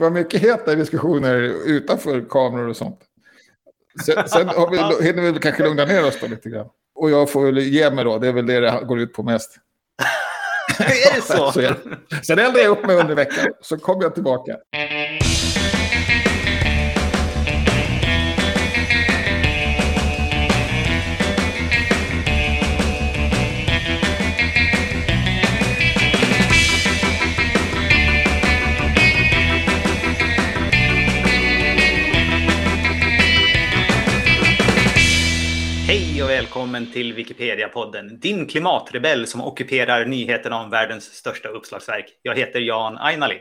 Det var mycket heta diskussioner utanför kameror och sånt. Sen, sen har vi, hinner vi kanske lugna ner oss då lite grann. Och jag får väl ge mig då, det är väl det det går ut på mest. är det så? så det. Sen eldar jag upp mig under veckan, så kommer jag tillbaka. Välkommen till Wikipedia-podden. Din klimatrebell som ockuperar nyheterna om världens största uppslagsverk. Jag heter Jan Ainali.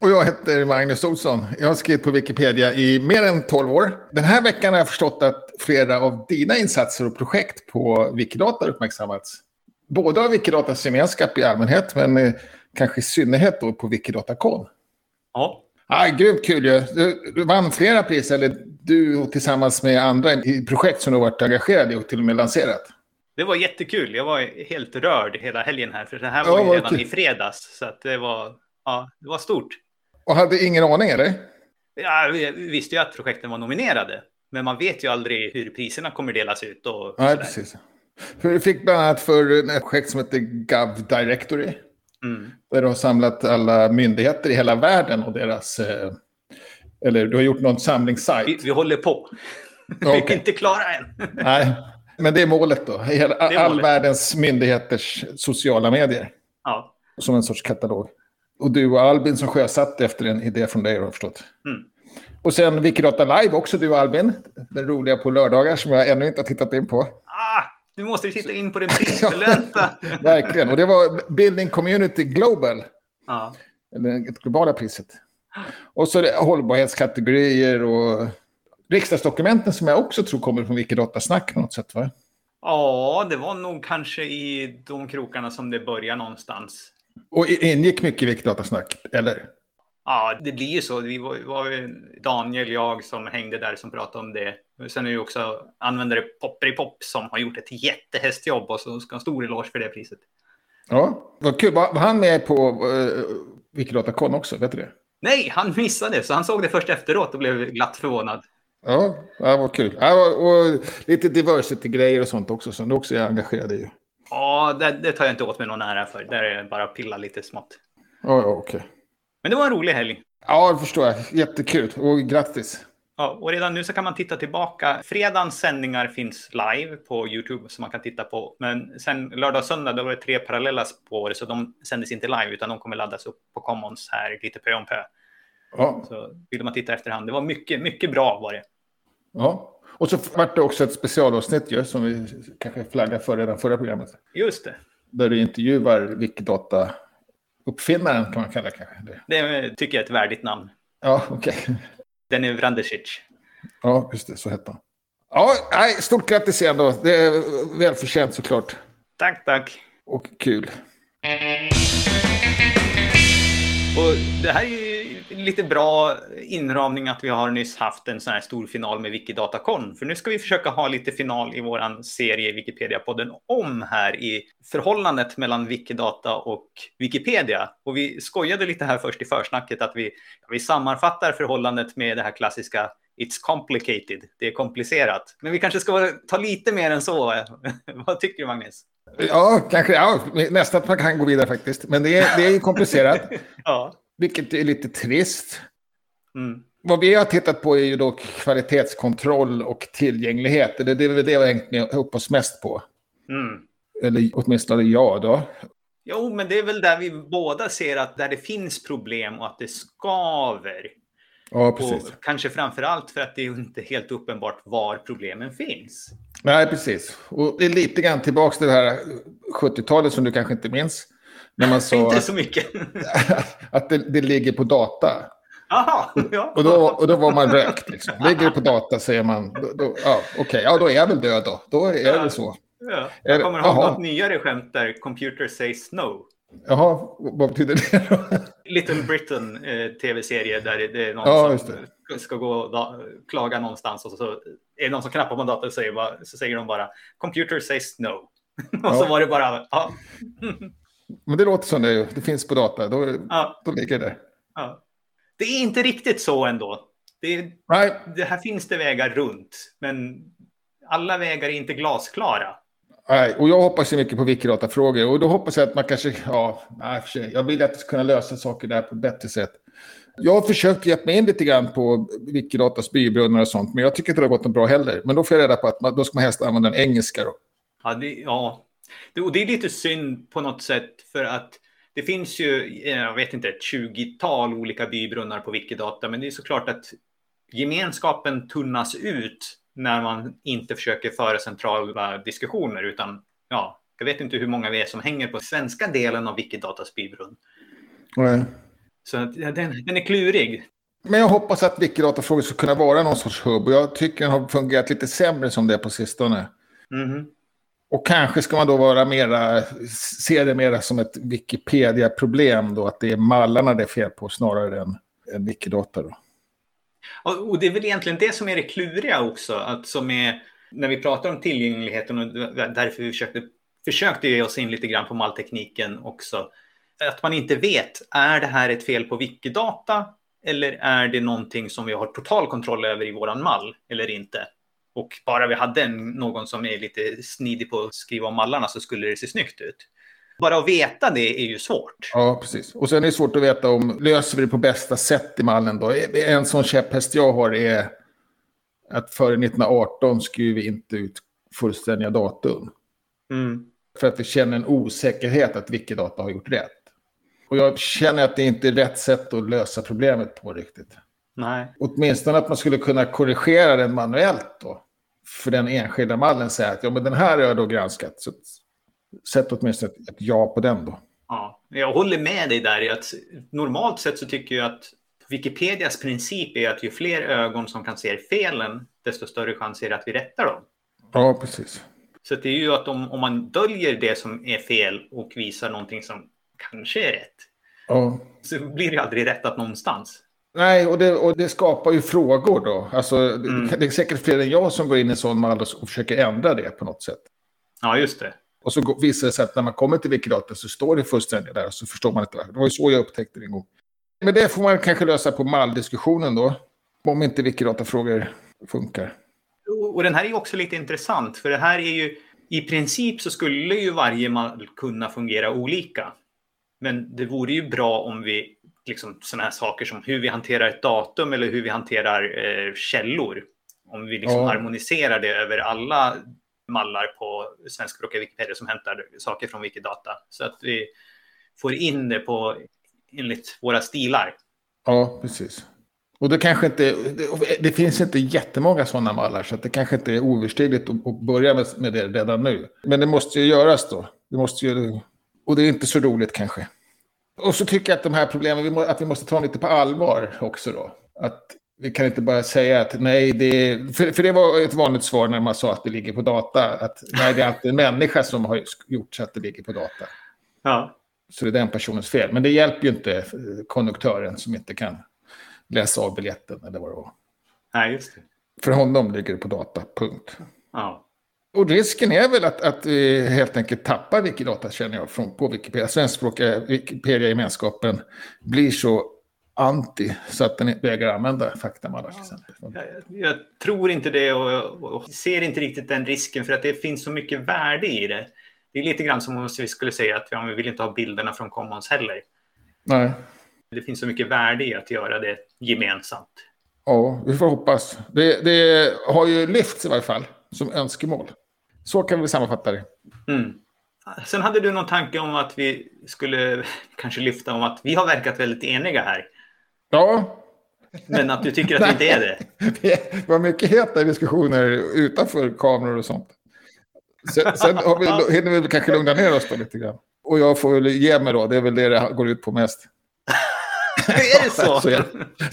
Och jag heter Magnus Olsson. Jag har skrivit på Wikipedia i mer än 12 år. Den här veckan har jag förstått att flera av dina insatser och projekt på Wikidata uppmärksammats. Både av Wikidatas gemenskap i allmänhet, men kanske i synnerhet då på Wikidatacon. Ja, Ah, grymt kul ju. Du, du vann flera priser, eller du tillsammans med andra i projekt som du har varit engagerad i och till och med lanserat. det var jättekul. Jag var helt rörd hela helgen här, för det här Ja, var ju vad redan i fredags. Så det var, ja, det var stort. Och hade ingen aning, eller? Ja, vi vi visste ju att projekten var nominerade, men man vet ju aldrig hur priserna kommer delas ut. Och Nej, sådär. precis. Du fick bland annat för ett projekt som heter Gov Directory. Mm. Där du har samlat alla myndigheter i hela världen och deras... Eh, eller du har gjort någon Vi, samlingssajt. vi håller på. Vi är inte klara än. Nej, men det är målet då. Hela, är all målet. världens myndigheters sociala medier. Ja. Som en sorts katalog. Och du och Albin som sjösatte efter en idé från dig har jag förstått. Mm. Och sen Wikidata Live också, du och Albin. Den roliga på lördagar som jag ännu inte har tittat in på. Ah, du måste titta in på den prisbelönta. Verkligen. Och det var Building Community Global. ja. Eller det globala priset. Och så det hållbarhetskategorier och riksdagsdokumenten som jag också tror kommer från Wikidata Snack på något sätt. Va? ja, det var nog kanske i de krokarna som det börjar någonstans. Och ingick mycket i Wikidata Snack, eller? Ja, det blir ju så. Vi var, var Daniel, jag som hängde där som pratade om det. Sen är det ju också användare Popperi-Pop som har gjort ett jättehästjobb och så ska ha en stor eloge för det priset. Ja, vad kul. Var, han med på uh, Wikidata också? Vet du det? Nej, han missade så han såg det först efteråt och blev glatt förvånad. Ja, ja vad kul. Ja, och, lite diversity-grejer och sånt också som du också är engagerad i. Ja, det, det tar jag inte åt mig någon ära för. Där är det bara att pilla lite smått. Ja, okej. Men det var en rolig helg. Ja, det förstår jag. Jättekul. Och grattis. Ja, och redan nu så kan man titta tillbaka. Fredagens sändningar finns live på YouTube som man kan titta på. Men sen lördag och söndag då var det tre parallella spår så de sändes inte live utan de kommer laddas upp på Commons här lite pö om pö. Ja, Så vill man titta efterhand. Det var mycket, mycket bra var det. ja. Och så vart det också ett specialavsnitt ju, som vi kanske flaggade för redan förra programmet. Just det. Där du intervjuar Wikidata-uppfinnaren kan man kalla det kanske. Det tycker jag är ett värdigt namn. Ja, okej. Den är Vrandesic. Ja, just det. Så hette han. Ja, nej, stort grattis igen då. Det är välförtjänt såklart. Tack, tack. Och kul. Och det här är ju lite bra inramning att vi har nyss haft en sån här stor final med Wikidatacon. För nu ska vi försöka ha lite final i våran serie Wikipedia-podden om här i förhållandet mellan Wikidata och Wikipedia. Och vi skojade lite här först i försnacket att vi, vi sammanfattar förhållandet med det här klassiska It's complicated, det är komplicerat. Men vi kanske ska ta lite mer än så. Vad tycker du Magnus? Ja, kanske. Ja, nästan att man kan gå vidare faktiskt. Men det är, det är komplicerat, Ja. Vilket är lite trist. Mm. Vad vi har tittat på är ju då kvalitetskontroll och tillgänglighet. Det, är väl det vi har hängt upp oss mest på. Mm. Eller åtminstone jag då. Jo, men det är väl där vi båda ser att där det finns problem och att det skaver. Ja, precis. Och kanske framför allt för att det är inte helt uppenbart var problemen finns. Nej, precis. Och det är lite grann tillbaka till det här 70-talet som du kanske inte minns. När man sa inte att, så mycket. att det, det ligger på data. Jaha, ja. Och då, och då var man rökt. Liksom. Ligger det på data säger man, då, då, ja, okej, ja då är jag väl död då. Då är det väl så. ja. Jag det- kommer jaha. något nyare skämt där computer says no. Jaha, vad betyder det då? Little Britain eh, tv-serie där det- det är någon Ja, som det. ska gå och klaga någonstans och så är det någon som knappar på en dator och säger, bara, så säger de bara computer says no. och så Ja. var det bara, ja, Men det låter som det, det finns på data, då, ja, då ligger det ja. Det är inte riktigt så ändå. Det, Nej. det här finns det vägar runt, men alla vägar är inte glasklara. Nej, och jag hoppas ju mycket på Wikidata-frågor och då hoppas jag att man kanske, ja, nej, jag vill att kunna lösa saker där på ett bättre sätt. Jag har försökt hjälpa mig in lite grann på Wikidatas bybrunnar och sånt, men jag tycker inte det har gått något bra heller. Men då får jag reda på att man, då ska man helst använda den engelska då. Ja, det, ja. Det, och det är lite synd på något sätt för att det finns ju, jag vet inte, ett tjugotal olika bybrunnar på Wikidata, men det är såklart att gemenskapen tunnas ut när man inte försöker föra centrala diskussioner, utan ja, jag vet inte hur många vi är som hänger på svenska delen av Wikidatas bybrunn. Nej. Så den, den är klurig. Men jag hoppas att Wikidata-frågor ska kunna vara någon sorts hubb och jag tycker den har fungerat lite sämre som det är på sistone. Mm. Och kanske ska man då vara mera, se det mera som ett Wikipedia-problem då, att det är mallarna det är fel på snarare än, än Wikidata då. Och det är väl egentligen det som är det kluriga också, att som är när vi pratar om tillgängligheten och därför vi försökte, försökte ge oss in lite grann på malltekniken också. Att man inte vet, är det här ett fel på Wikidata eller är det någonting som vi har total kontroll över i våran mall eller inte? Och bara vi hade någon som är lite snidig på att skriva om mallarna så skulle det se snyggt ut. Bara att veta det är ju svårt. Ja, precis. Och sen är det svårt att veta om löser vi det på bästa sätt i mallen då. En sån käpphäst jag har är att före 1918 skriver vi inte ut fullständiga datum. Mm. För att vi känner en osäkerhet att Wikidata har gjort rätt. Och jag känner att det inte är rätt sätt att lösa problemet på riktigt. Nej. Åtminstone att man skulle kunna korrigera den manuellt då. För den enskilda mallen säga att ja, men den här har jag då granskat. Så sätt åtminstone ett, ett ja på den då. Ja, jag håller med dig där. Att normalt sett så tycker jag att Wikipedias princip är att ju fler ögon som kan se felen, desto större chans är det att vi rättar dem. Ja, precis. Så det är ju att om, om man döljer det som är fel och visar någonting som kanske är rätt, ja. så blir det aldrig rättat någonstans. Nej, och det, och det skapar ju frågor då. Alltså, mm. Det är säkert fler än jag som går in i sån mall och försöker ändra det på något sätt. Ja, just det. Och så visar det sig att när man kommer till Wikidata så står det fullständigt där och så förstår man inte. Det var ju så jag upptäckte det en gång. Men det får man kanske lösa på malldiskussionen då. Om inte Wikidata-frågor funkar. Och den här är också lite intressant, för det här är ju i princip så skulle ju varje mall kunna fungera olika. Men det vore ju bra om vi, liksom sådana här saker som hur vi hanterar ett datum eller hur vi hanterar eh, källor. Om vi liksom Ja. harmoniserar det över alla mallar på svenskspråkiga Wikipedia som hämtar saker från Wikidata. Så att vi får in det på enligt våra stilar. Ja, precis. Och det kanske inte, det, det finns inte jättemånga sådana mallar så det kanske inte är oöverstigligt att, att börja med, med det redan nu. Men det måste ju göras då. Det måste ju, och det är inte så roligt kanske. Och så tycker jag att de här problemen, att vi måste ta dem lite på allvar också då. Att vi kan inte bara säga att nej, det för, för det var ett vanligt svar när man sa att det ligger på data. Att nej, det är alltid en människa som har gjort så att det ligger på data. Ja, Så det är den personens fel. Men det hjälper ju inte eh, konduktören som inte kan läsa av biljetten eller vad det var. nej, just det. För honom ligger det på data, punkt. Ja. Och risken är väl att, att vi helt enkelt tappar Wikidata, känner jag, från, på Wikipedia. Svenskspråkiga Wikipedia-gemenskapen blir så anti så att den vägrar använda faktamallar till exempel. Jag, jag tror inte det och, och ser inte riktigt den risken för att det finns så mycket värde i det. Det är lite grann som om vi skulle säga att ja, vi vill inte ha bilderna från Commons heller. Nej, Det finns så mycket värde i att göra det gemensamt. ja, vi får hoppas. Det, det har ju lyfts i varje fall som önskemål. Så kan vi sammanfatta det. Mm. Sen hade du någon tanke om att vi skulle kanske lyfta om att vi har verkat väldigt eniga här. Ja, Men att du tycker att vi inte är det. Det var mycket heta diskussioner utanför kameror och sånt. Sen, sen har vi, hinner vi kanske lugna ner oss då lite grann. Och jag får väl ge mig då, det är väl det det går ut på mest. är det så? Så jag-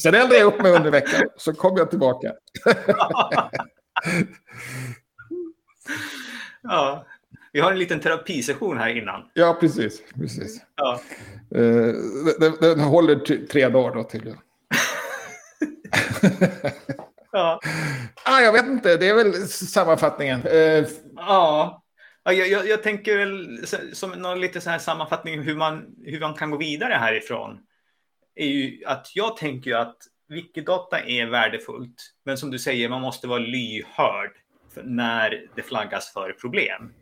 Sen eldar jag upp mig under veckan, så kommer jag tillbaka. Ja. Vi har en liten terapisession här innan. Ja, precis. precis. Ja. Eh, den, den håller tre dagar då tydligen. Ja. ah, jag vet inte, det är väl sammanfattningen. Eh, Ja, Ja, jag, jag, tänker väl som någon lite så här sammanfattning hur man, hur man kan gå vidare härifrån. är ju att jag tänker ju att Wikidata är värdefullt, men som du säger, man måste vara lyhörd när det flaggas för problem.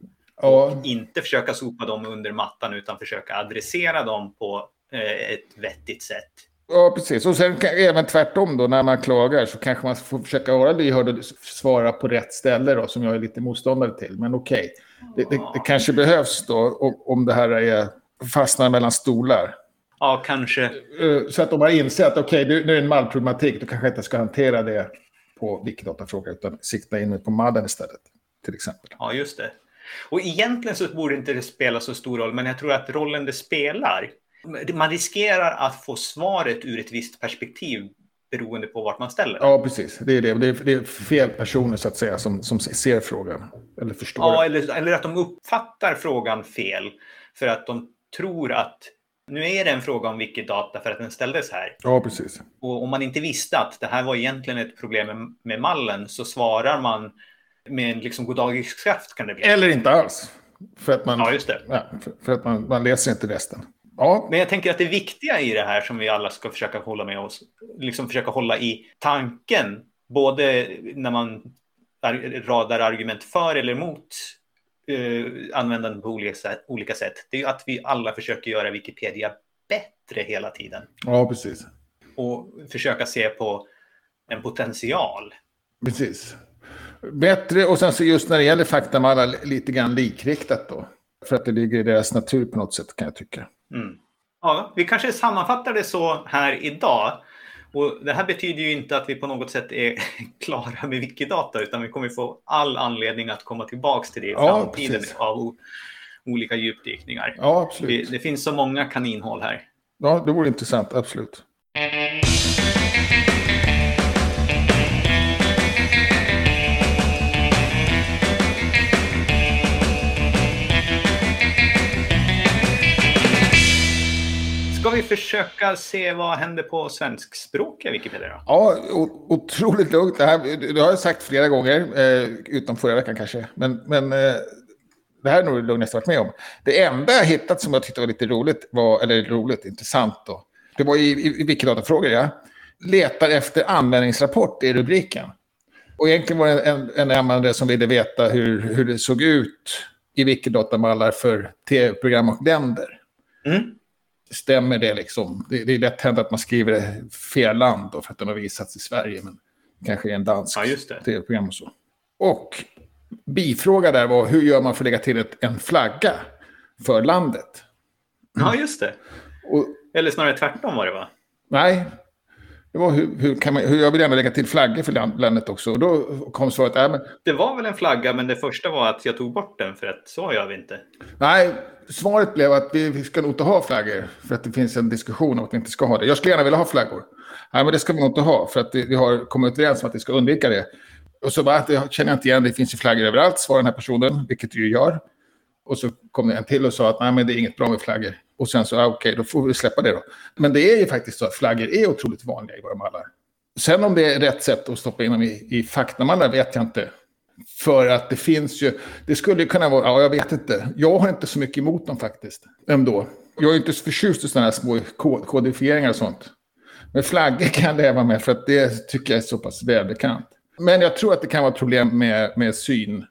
Och inte försöka sopa dem under mattan utan försöka adressera dem på eh, ett vettigt sätt. Ja, precis. Och sen även tvärtom då, när man klagar så kanske man får försöka vara lyhörd och svara på rätt ställe då, som jag är lite motståndare till. Men okej, okay. det, det, det, kanske behövs då om det här är fastnar mellan stolar. Ja, kanske. Eh, så att de har insett att okej, okay, nu är det en mallproblematik, då kanske inte ska hantera det på Wikidata-fråga, utan sikta in på madden istället, till exempel. Ja, just det. Och egentligen så borde inte det spela så stor roll, men jag tror att rollen det spelar, man riskerar att få svaret ur ett visst perspektiv beroende på vart man ställer Ja, precis. Det är det. Det är, det är fel personer så att säga som, som ser frågan. Eller förstår. Ja, eller, eller att de uppfattar frågan fel. För att de tror att nu är det en fråga om Wikidata för att den ställdes här. Ja, precis. Och om man inte visste att det här var egentligen ett problem med, mallen så svarar man med en liksom goddagiskraft kan det bli. Eller inte alls. För att man, ja, just det. Ja, för, för, att man, man läser inte resten. Ja. Men jag tänker att det viktiga i det här som vi alla ska försöka hålla med oss, liksom försöka hålla i tanken, både när man radar argument för eller emot uh, användande på olika sätt, olika sätt, det är att vi alla försöker göra Wikipedia bättre hela tiden. Ja, precis. Och försöka se på en potential. Precis. Bättre och sen så just när det gäller faktamallar lite grann likriktat då. För att det ligger i deras natur på något sätt kan jag tycka. Mm. Ja, vi kanske sammanfattar det så här idag. Och det här betyder ju inte att vi på något sätt är klara med Wikidata, utan vi kommer få all anledning att komma tillbaka till det i ja, framtiden precis. av olika djupdykningar. Ja, absolut. Det, det finns så många kaninhål här. Ja, det vore intressant, absolut. Vi försöka se vad händer på svenskspråkiga Wikipedia? Då? Ja, otroligt lugnt. Det, här, det har jag sagt flera gånger, eh, utom förra veckan kanske. Men, men eh, det här är nog det lugnaste jag varit med om. Det enda jag hittat som jag tyckte var lite roligt, var, eller roligt, intressant då. Det var i, i, i Wikidata-frågor, ja. Letar efter användningsrapport i rubriken. Och egentligen var det en, en användare som ville veta hur, hur det såg ut i Wikidata-mallar för tv-program och länder. Mm stämmer det liksom? Det, det är lätt hänt att man skriver fel land då för att den har visats i Sverige, men kanske är en dansk ja, tv-program och så. Och bifråga där var hur gör man för att lägga till ett, en flagga för landet? Ja, just det. Och, Eller snarare tvärtom var det va? Nej, det var hur, hur, kan man, hur jag vill gärna lägga till flaggor för landet också. Och då kom svaret, äh, men... Det var väl en flagga, men det första var att jag tog bort den för att så gör vi inte. Nej, svaret blev att vi, vi ska nog inte ha flaggor. För att det finns en diskussion om att vi inte ska ha det. Jag skulle gärna vilja ha flaggor. Nej, men det ska vi nog inte ha. För att vi har kommit överens om att vi ska undvika det. Och så bara, jag känner inte igen, det finns ju flaggor överallt, svarade den här personen, vilket det ju gör. Och så kom det en till och sa att nej, men det är inget bra med flaggor. Och sen så, ah, okej, okay, då får vi släppa det då. Men det är ju faktiskt så att flaggor är otroligt vanliga i våra mallar. Sen om det är rätt sätt att stoppa in dem i, i faktamallar vet jag inte. För att det finns ju, det skulle kunna vara, ja jag vet inte. Jag har inte så mycket emot dem faktiskt, ändå. Jag är inte så förtjust i sådana här små kodifieringar och sånt. Men flaggor kan jag leva med för att det tycker jag är så pass välbekant. Men jag tror att det kan vara problem med, med syn.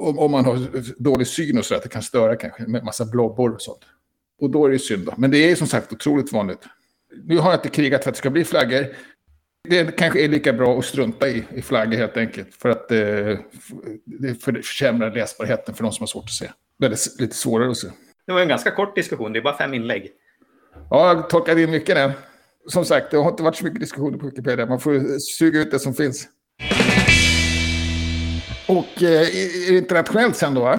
Om, om man har dålig syn och så, att det kan störa kanske med massa blobbor och sånt. Och då är det synd. Då. Men det är som sagt otroligt vanligt. Nu har jag inte krigat för att det ska bli flaggor. Det kanske är lika bra att strunta i, i flaggor helt enkelt. För att eh, det försämrar läsbarheten för de som har svårt att se. Det är lite svårare att se. Det var en ganska kort diskussion, det är bara fem inlägg. Ja, jag tolkade in mycket där. Som sagt, det har inte varit så mycket diskussioner på Wikipedia. Man får suga ut det som finns. Och eh, internationellt sen då? Va?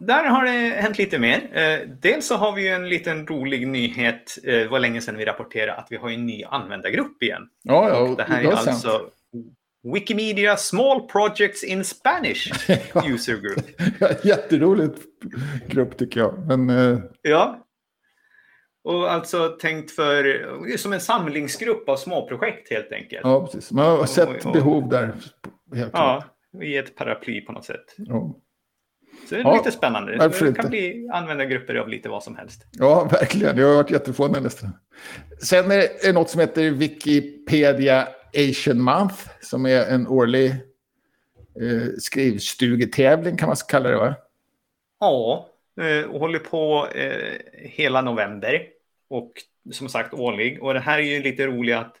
Där har det hänt lite mer. Eh, dels så har vi en liten rolig nyhet. Eh, det var länge sedan vi rapporterade att vi har en ny användargrupp igen. Ja, ja, och det här är alltså. Wikimedia Small Projects in Spanish User Group. Jätteroligt grupp tycker jag. Men, eh... Ja. Och alltså tänkt för som en samlingsgrupp av småprojekt helt enkelt. Ja, precis. Man har sett och, och, behov där. Helt ja, klart. i ett paraply på något sätt. Ja. Så det är ja, lite spännande. Det kan inte? bli användargrupper av lite vad som helst. Ja, verkligen. Det har varit jätteförvånande nästan. Sen är det något som heter Wikipedia Asian Month, som är en årlig eh, skrivstugetävling kan man kalla det, va? Ja, eh, och håller på eh, hela november. Och som sagt årlig. Och det här är ju lite roligt att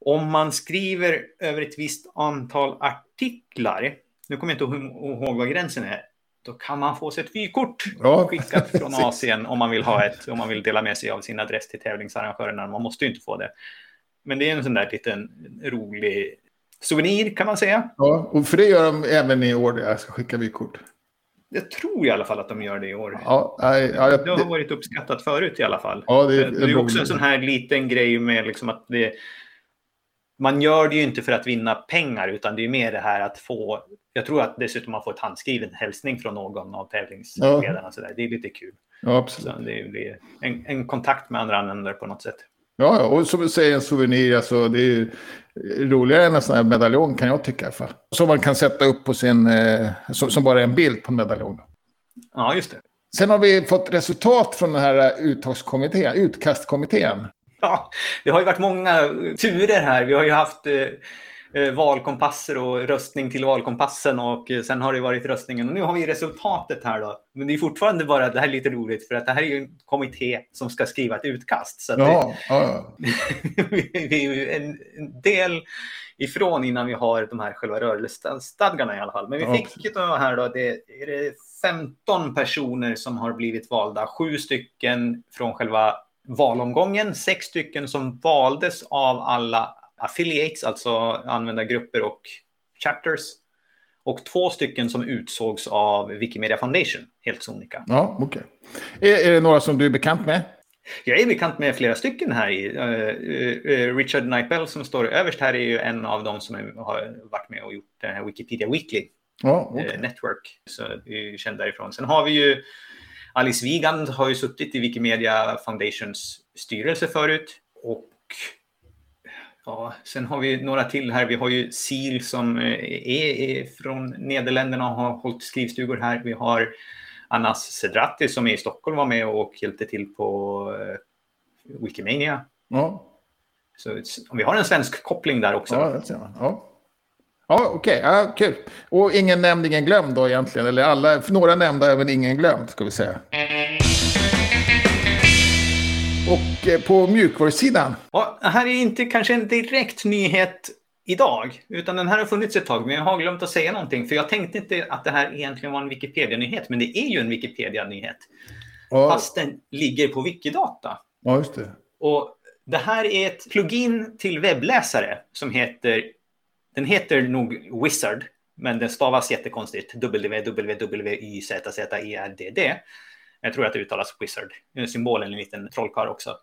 om man skriver över ett visst antal artiklar, nu kommer jag inte ihåg vad gränsen är, då kan man få sig ett vykort ja. skickat från Asien om man vill ha ett, om man vill dela med sig av sin adress till tävlingsarrangörerna. Man måste ju inte få det. Men det är en sån där liten rolig souvenir kan man säga. Ja, och för det gör de även i år, jag ska skicka vykort. Jag tror i alla fall att de gör det i år. Ja, nej, ja, det har varit uppskattat förut i alla fall. Ja, det, det är också en sån här liten grej med liksom att det, man gör det ju inte för att vinna pengar utan det är mer det här att få, jag tror att dessutom man får ett handskriven hälsning från någon av tävlingsledarna. Ja. Så där. Det är lite kul. Ja, absolut. Så det blir en, en kontakt med andra användare på något sätt. Ja, och som du säger en souvenir, alltså, det är roligare än en sån här medaljong kan jag tycka. För. Som man kan sätta upp på sin, eh, som, som, bara är en bild på en medaljong. Ja, just det. Sen har vi fått resultat från den här uttagskommittén, utkastkommittén. Ja, det har ju varit många turer här. Vi har ju haft eh, eh, valkompasser och röstning till valkompassen och eh, sen har det varit röstningen och nu har vi resultatet här då. Men det är fortfarande bara, det här är lite roligt för att det här är ju en kommitté som ska skriva ett utkast. Så ja, det, ja. vi är ju en, en, del ifrån innan vi har de här själva rörelsestadgarna i alla fall. Men vi fick ju då här då, det är det 15 personer som har blivit valda, sju stycken från själva valomgången, sex stycken som valdes av alla affiliates, alltså användargrupper och chapters. Och två stycken som utsågs av Wikimedia Foundation, helt sonika. Ja, okej. Okay. Är, är det några som du är bekant med? Jag är bekant med flera stycken här. Uh, Richard Nightbell som står överst här är ju en av dem som har varit med och gjort Wikipedia Weekly ja, okay. Network. Så känd därifrån. Sen har vi ju Alice Wigand har ju suttit i Wikimedia Foundations styrelse förut. Och ja, sen har vi några till här. Vi har ju SIL som är, är från Nederländerna och har hållit skrivstugor här. Vi har Anas Sedrati som är i Stockholm var med och hjälpte till på uh, Wikimania. Ja. Så vi har en svensk koppling där också. Ja, det ser Ja. Ja, okej. Okay. Ja, kul. Och ingen nämnd, ingen glömd då egentligen? Eller alla, några nämnda, även ingen glömd, ska vi säga. Och eh, på mjukvarusidan? Ja, här är inte kanske en direkt nyhet idag, utan den här har funnits ett tag, men jag har glömt att säga någonting, för jag tänkte inte att det här egentligen var en Wikipedia-nyhet, men det är ju en Wikipedia-nyhet. Ja. Fast den ligger på Wikidata. Ja, just det. Och det här är ett plugin till webbläsare som heter den heter nog Wizard, men den stavas jättekonstigt. W-W-W-Y-Z-Z-E-R-D-D. Jag tror att det uttalas Wizard. Symbolen är en liten trollkarl också.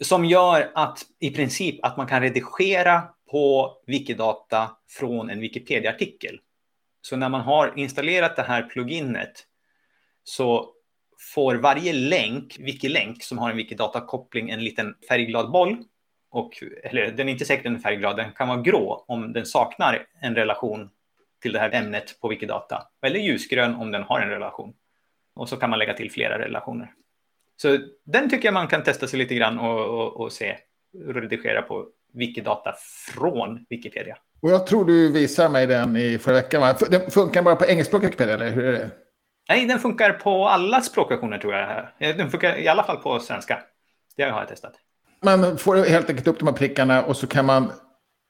Som gör att i princip att man kan redigera på Wikidata från en Wikipedia-artikel. Så när man har installerat det här pluginet så får varje länk, Wikilänk, som har en Wikidata-koppling, en liten färgglad boll och, eller den är inte säkert den är färgglad, den kan vara grå om den saknar en relation till det här ämnet på Wikidata. Eller ljusgrön om den har en relation. Och så kan man lägga till flera relationer. Så den tycker jag man kan testa sig lite grann och, och, och se, redigera på Wikidata från Wikipedia. Och jag tror du visade mig den i förra veckan. Va? Den funkar bara på engelskspråkig Wikipedia, eller hur är det? Nej, den funkar på alla språkversioner tror jag. Den funkar i alla fall på svenska. Det har jag testat man får helt enkelt upp de här prickarna och så kan man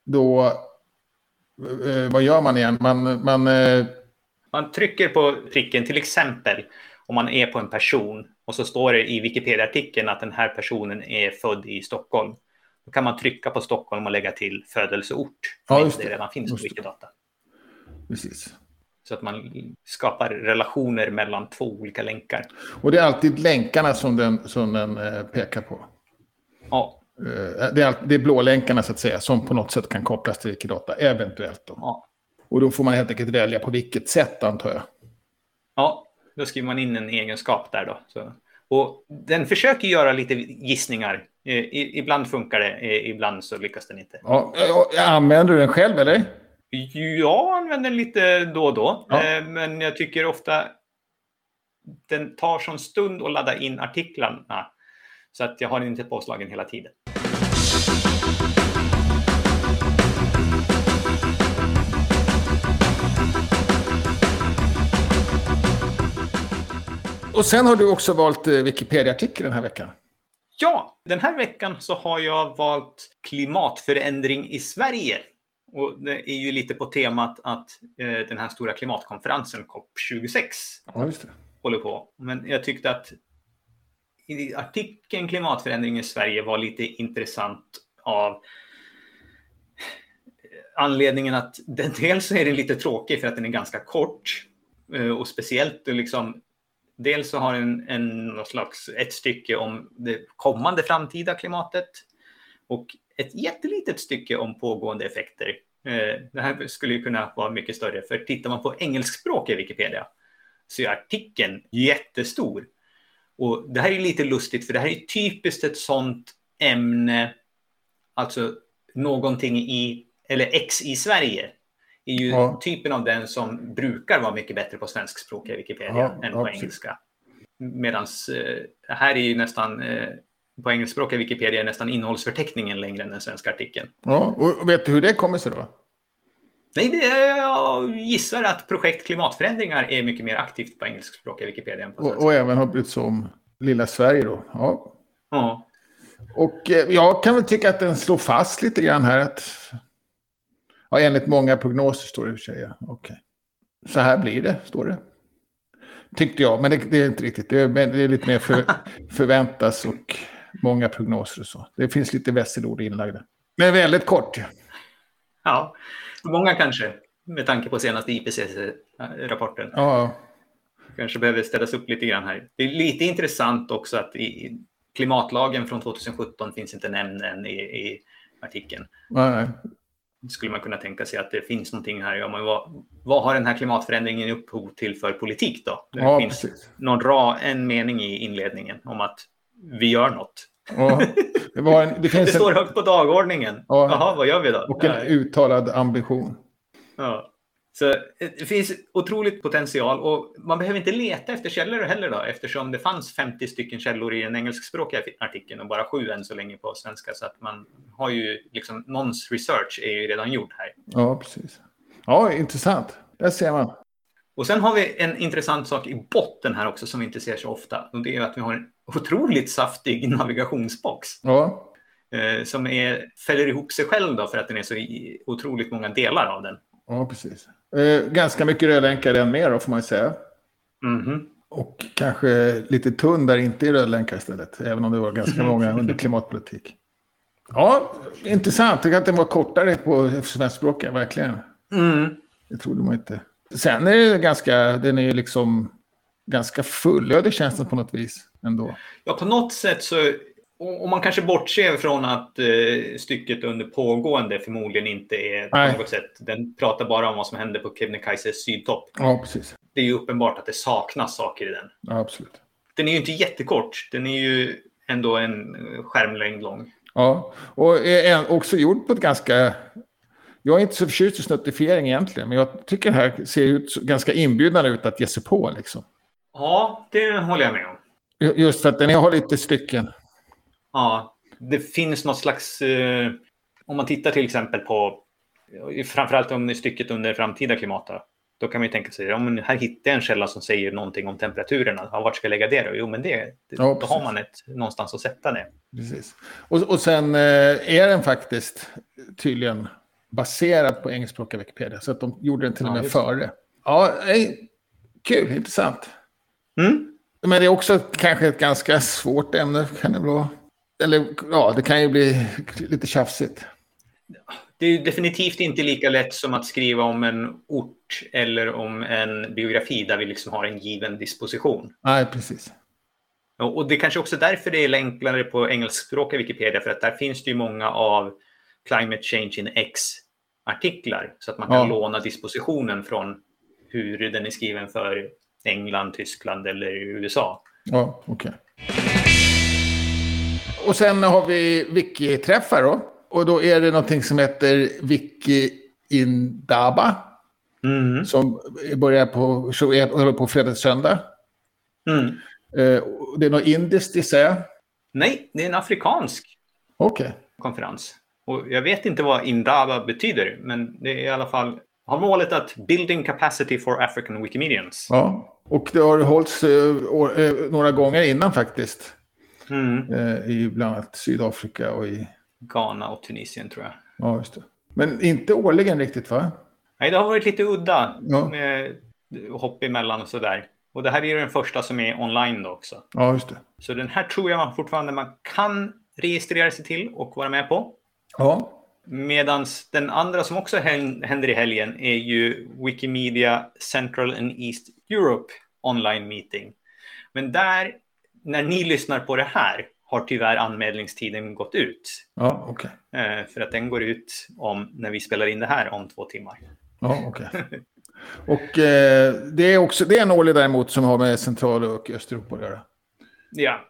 då... Eh, vad gör man igen? Man, man, eh... man trycker på pricken, till exempel om man är på en person och så står det i Wikipedia-artikeln att den här personen är född i Stockholm. Då kan man trycka på Stockholm och lägga till födelseort. Ja, just det. det redan finns på Wikidata. Precis. Så att man skapar relationer mellan två olika länkar. Och det är alltid länkarna som den, som den eh, pekar på? Ja. Eh, det är, det är blålänkarna så att säga som på något sätt kan kopplas till Wikidata, eventuellt. Då. Ja. Och då får man helt enkelt välja på vilket sätt antar jag. Ja, då skriver man in en egenskap där då. Så. Och den försöker göra lite gissningar. I, ibland funkar det, ibland så lyckas den inte. Ja, använder du den själv eller? Jag använder den lite då och då, Ja. eh, men jag tycker ofta den tar sån stund att ladda in artiklarna så att jag har den inte påslagen hela tiden. Och sen har du också valt eh, Wikipedia-artikel den här veckan. Ja, den här veckan så har jag valt klimatförändring i Sverige. Och det är ju lite på temat att eh, den här stora klimatkonferensen COP26 Ja, håller på. Men jag tyckte att i artikeln Klimatförändring i Sverige var lite intressant av anledningen att den, dels är den lite tråkig för att den är ganska kort eh, och speciellt liksom Dels så har den en, någon slags, ett stycke om det kommande framtida klimatet och ett jättelitet stycke om pågående effekter. Eh, det här skulle ju kunna vara mycket större, för tittar man på engelskspråkiga Wikipedia så är artikeln jättestor. Och det här är lite lustigt, för det här är typiskt ett sånt ämne, alltså någonting i, eller X i Sverige, är ju Ja. typen av den som brukar vara mycket bättre på svenskspråkiga Wikipedia Ja, än på precis. engelska. Medan eh, här är ju nästan, eh, på engelskspråkiga Wikipedia är nästan innehållsförteckningen längre än den svenska artikeln. Ja, och vet du hur det kommer sig då? Nej, det, jag gissar att projekt klimatförändringar är mycket mer aktivt på engelskspråkiga Wikipedia än på Och, svenska. och även har brytt sig om lilla Sverige då. Ja. Ja. Och eh, jag kan väl tycka att den slår fast lite grann här att... Ja, enligt många prognoser står det i och för sig. ja. Okej. Så här blir det, står det. Tyckte jag, men det, det är inte riktigt. Det är, det är lite mer för, förväntas och många prognoser och så. Det finns lite vässelord inlagda. Men väldigt kort. ja, många kanske, med tanke på senaste IPCC-rapporten. Ja, kanske behöver ställas upp lite grann här. Det är lite intressant också att i klimatlagen från 2017 finns inte nämnd än i, i artikeln. nej, nej. Skulle man kunna tänka sig att det finns någonting här. Ja, men vad, vad har den här klimatförändringen upphov till för politik då? Det Ja, finns precis. någon ra, en mening i inledningen om att vi gör något. Det, var en, det Det står en, högt på dagordningen. Ja. Jaha, vad gör vi då? och en Ja, uttalad ambition. Ja. Så det finns otroligt potential och man behöver inte leta efter källor heller då eftersom det fanns 50 stycken källor i den engelskspråkiga artikeln och bara sju än så länge på svenska. Så att man har ju liksom, någons research är ju redan gjord här. Ja, precis. Ja, intressant. Där ser man. Och sen har vi en intressant sak i botten här också som vi inte ser så ofta. Och det är att vi har en otroligt saftig navigationsbox. Ja, Eh, som är, fäller ihop sig själv då för att den är så otroligt många delar av den. ja precis. Eh, ganska mycket rödlänkar än mer då, får man ju säga. Mhm. Och kanske lite tunn där inte är rödlänkar istället. Även om det var ganska många under klimatpolitik. Ja, intressant. Jag att den var kortare på svenskspråkiga, verkligen. Mm. Det trodde man inte. Sen är det ganska, den är ju liksom ganska fullödig känns det på något vis ändå. Ja, på något sätt så... Om man kanske bortser från att eh, stycket under pågående förmodligen inte är Nej. på något sätt... Den pratar bara om vad som händer på Kebnekaises sydtopp. Ja, precis. Det är ju uppenbart att det saknas saker i den. Ja, absolut. Den är ju inte jättekort. Den är ju ändå en skärmlängd lång. Ja, och är också gjord på ett ganska... Jag är inte så förtjust i snuttifiering egentligen, men jag tycker det här ser ut ganska inbjudande ut att ge sig på liksom. Ja, det håller jag med om. Ju- Just för att den har lite stycken. Ja, det finns något slags... Eh, om man tittar till exempel på... Framförallt om stycket under framtida klimat. Då, kan man ju tänka sig, ja, men här hittar jag en källa som säger någonting om temperaturerna. Ja, vart ska jag lägga det då? Jo, men det, det Ja, då har man ett, någonstans att sätta det. Precis. Och, och sen eh, är den faktiskt tydligen baserad på engelskspråkiga Wikipedia. Så att de gjorde den till och Ja, med det. före. Ja, nej, kul, intressant. Mm? Men det är också kanske ett ganska svårt ämne. Kan det vara. Eller ja, det kan ju bli lite tjafsigt. Det är definitivt inte lika lätt som att skriva om en ort eller om en biografi där vi liksom har en given disposition. Nej, precis. Och och det är kanske också därför det är enklare på engelskspråkiga Wikipedia, för att där finns det ju många av Climate Change in X-artiklar, så att man kan Ja. låna dispositionen från hur den är skriven för England, Tyskland eller USA. Ja, okej. Och sen har vi wiki-träffar då. Och då är det någonting som heter Wiki Indaba. Mm. Som börjar på, håller på fredag till söndag. Mm. Eh, det är något indiskt gissar jag. Nej, det är en afrikansk Okej. konferens. Och jag vet inte vad Indaba betyder, men det är i alla fall har målet att building capacity for African Wikimedians. Ja. Och det har hållits eh, eh, några gånger innan faktiskt. Mm. Eh, I bland annat Sydafrika och i... Ghana och Tunisien tror jag. Ja, just det. Men inte årligen riktigt va? Nej, det har varit lite udda Ja. med hopp emellan och sådär. Och det här är ju den första som är online då också. Ja, just det. Så den här tror jag fortfarande man kan registrera sig till och vara med på. Ja. Medan den andra som också hän- händer i helgen är ju Wikimedia Central and East Europe online meeting. Men där, när ni lyssnar på det här, har tyvärr anmälningstiden gått ut. Ja, okej. Eh, för att den går ut om, när vi spelar in det här om två timmar. Ja, okej. Och eh, det är också det är en årlig däremot som har med Central och Östeuropa att göra. Ja,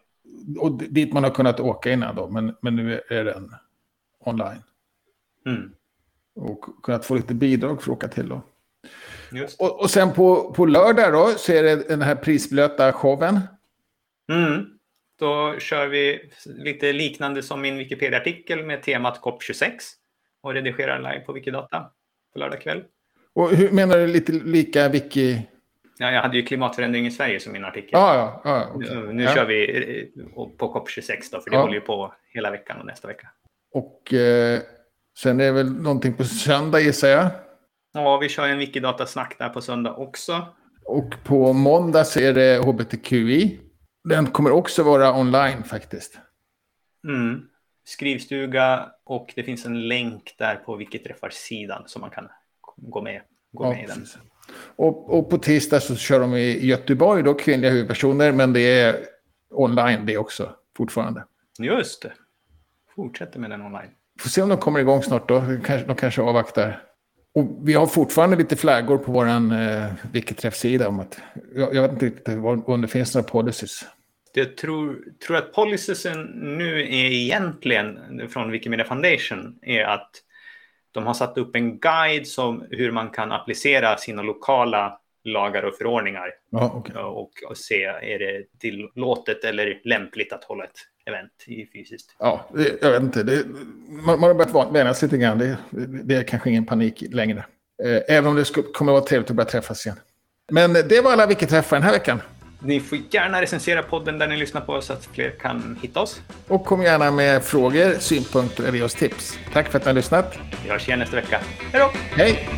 Och dit man har kunnat åka innan då, men, men nu är den online. Mm. Och kunnat få lite bidrag för att åka till då. Och, och sen på, på lördag då så är det den här prisblöta showen. Mm. Då kör vi lite liknande som min Wikipedia-artikel med temat COP26 och redigerar live på Wikidata på lördag kväll. Och hur menar du lite lika wiki? Ja, jag hade ju klimatförändring i Sverige som min artikel. Ja, ja. ja okej. Nu, nu ja. kör vi eh, på COP26 då, för det Ja. håller ju på hela veckan och nästa vecka. Och eh, sen är det väl någonting på söndag gissar jag. Ja, vi kör en Wikidata-snack där på söndag också. Och på måndag så är det HBTQI. Den kommer också vara online faktiskt. Mm. Skrivstuga och det finns en länk där på Wikiträffar-sidan som man kan gå med, gå Ja, med i den. Och, och på tisdag så kör de i Göteborg då, kvinnliga huvudpersoner, men det är online det också fortfarande. Just det. Fortsätter med den online. Får se om de kommer igång snart då. De kanske, de kanske avvaktar. Och vi har fortfarande lite flaggor på vår eh, Wikiträff-sida om att jag, jag vet inte riktigt om det finns några policies. Jag tror, tror att policysen nu är egentligen från Wikimedia Foundation är att de har satt upp en guide som hur man kan applicera sina lokala lagar och förordningar Ja, okej. och, och se är det tillåtet eller lämpligt att hålla ett event i fysiskt. Ja, det, jag vet inte. Det, man, man har börjat vänja sig lite grann. Det, det är kanske ingen panik längre. Eh, även om det skulle, kommer att vara trevligt att börja träffas igen. Men det var alla Wikiträffar den här veckan. Ni får gärna recensera podden där ni lyssnar på så att fler kan hitta oss. Och kom gärna med frågor, synpunkter eller ge oss tips. Tack för att ni har lyssnat. Vi hörs igen nästa vecka. Hej då! Hej!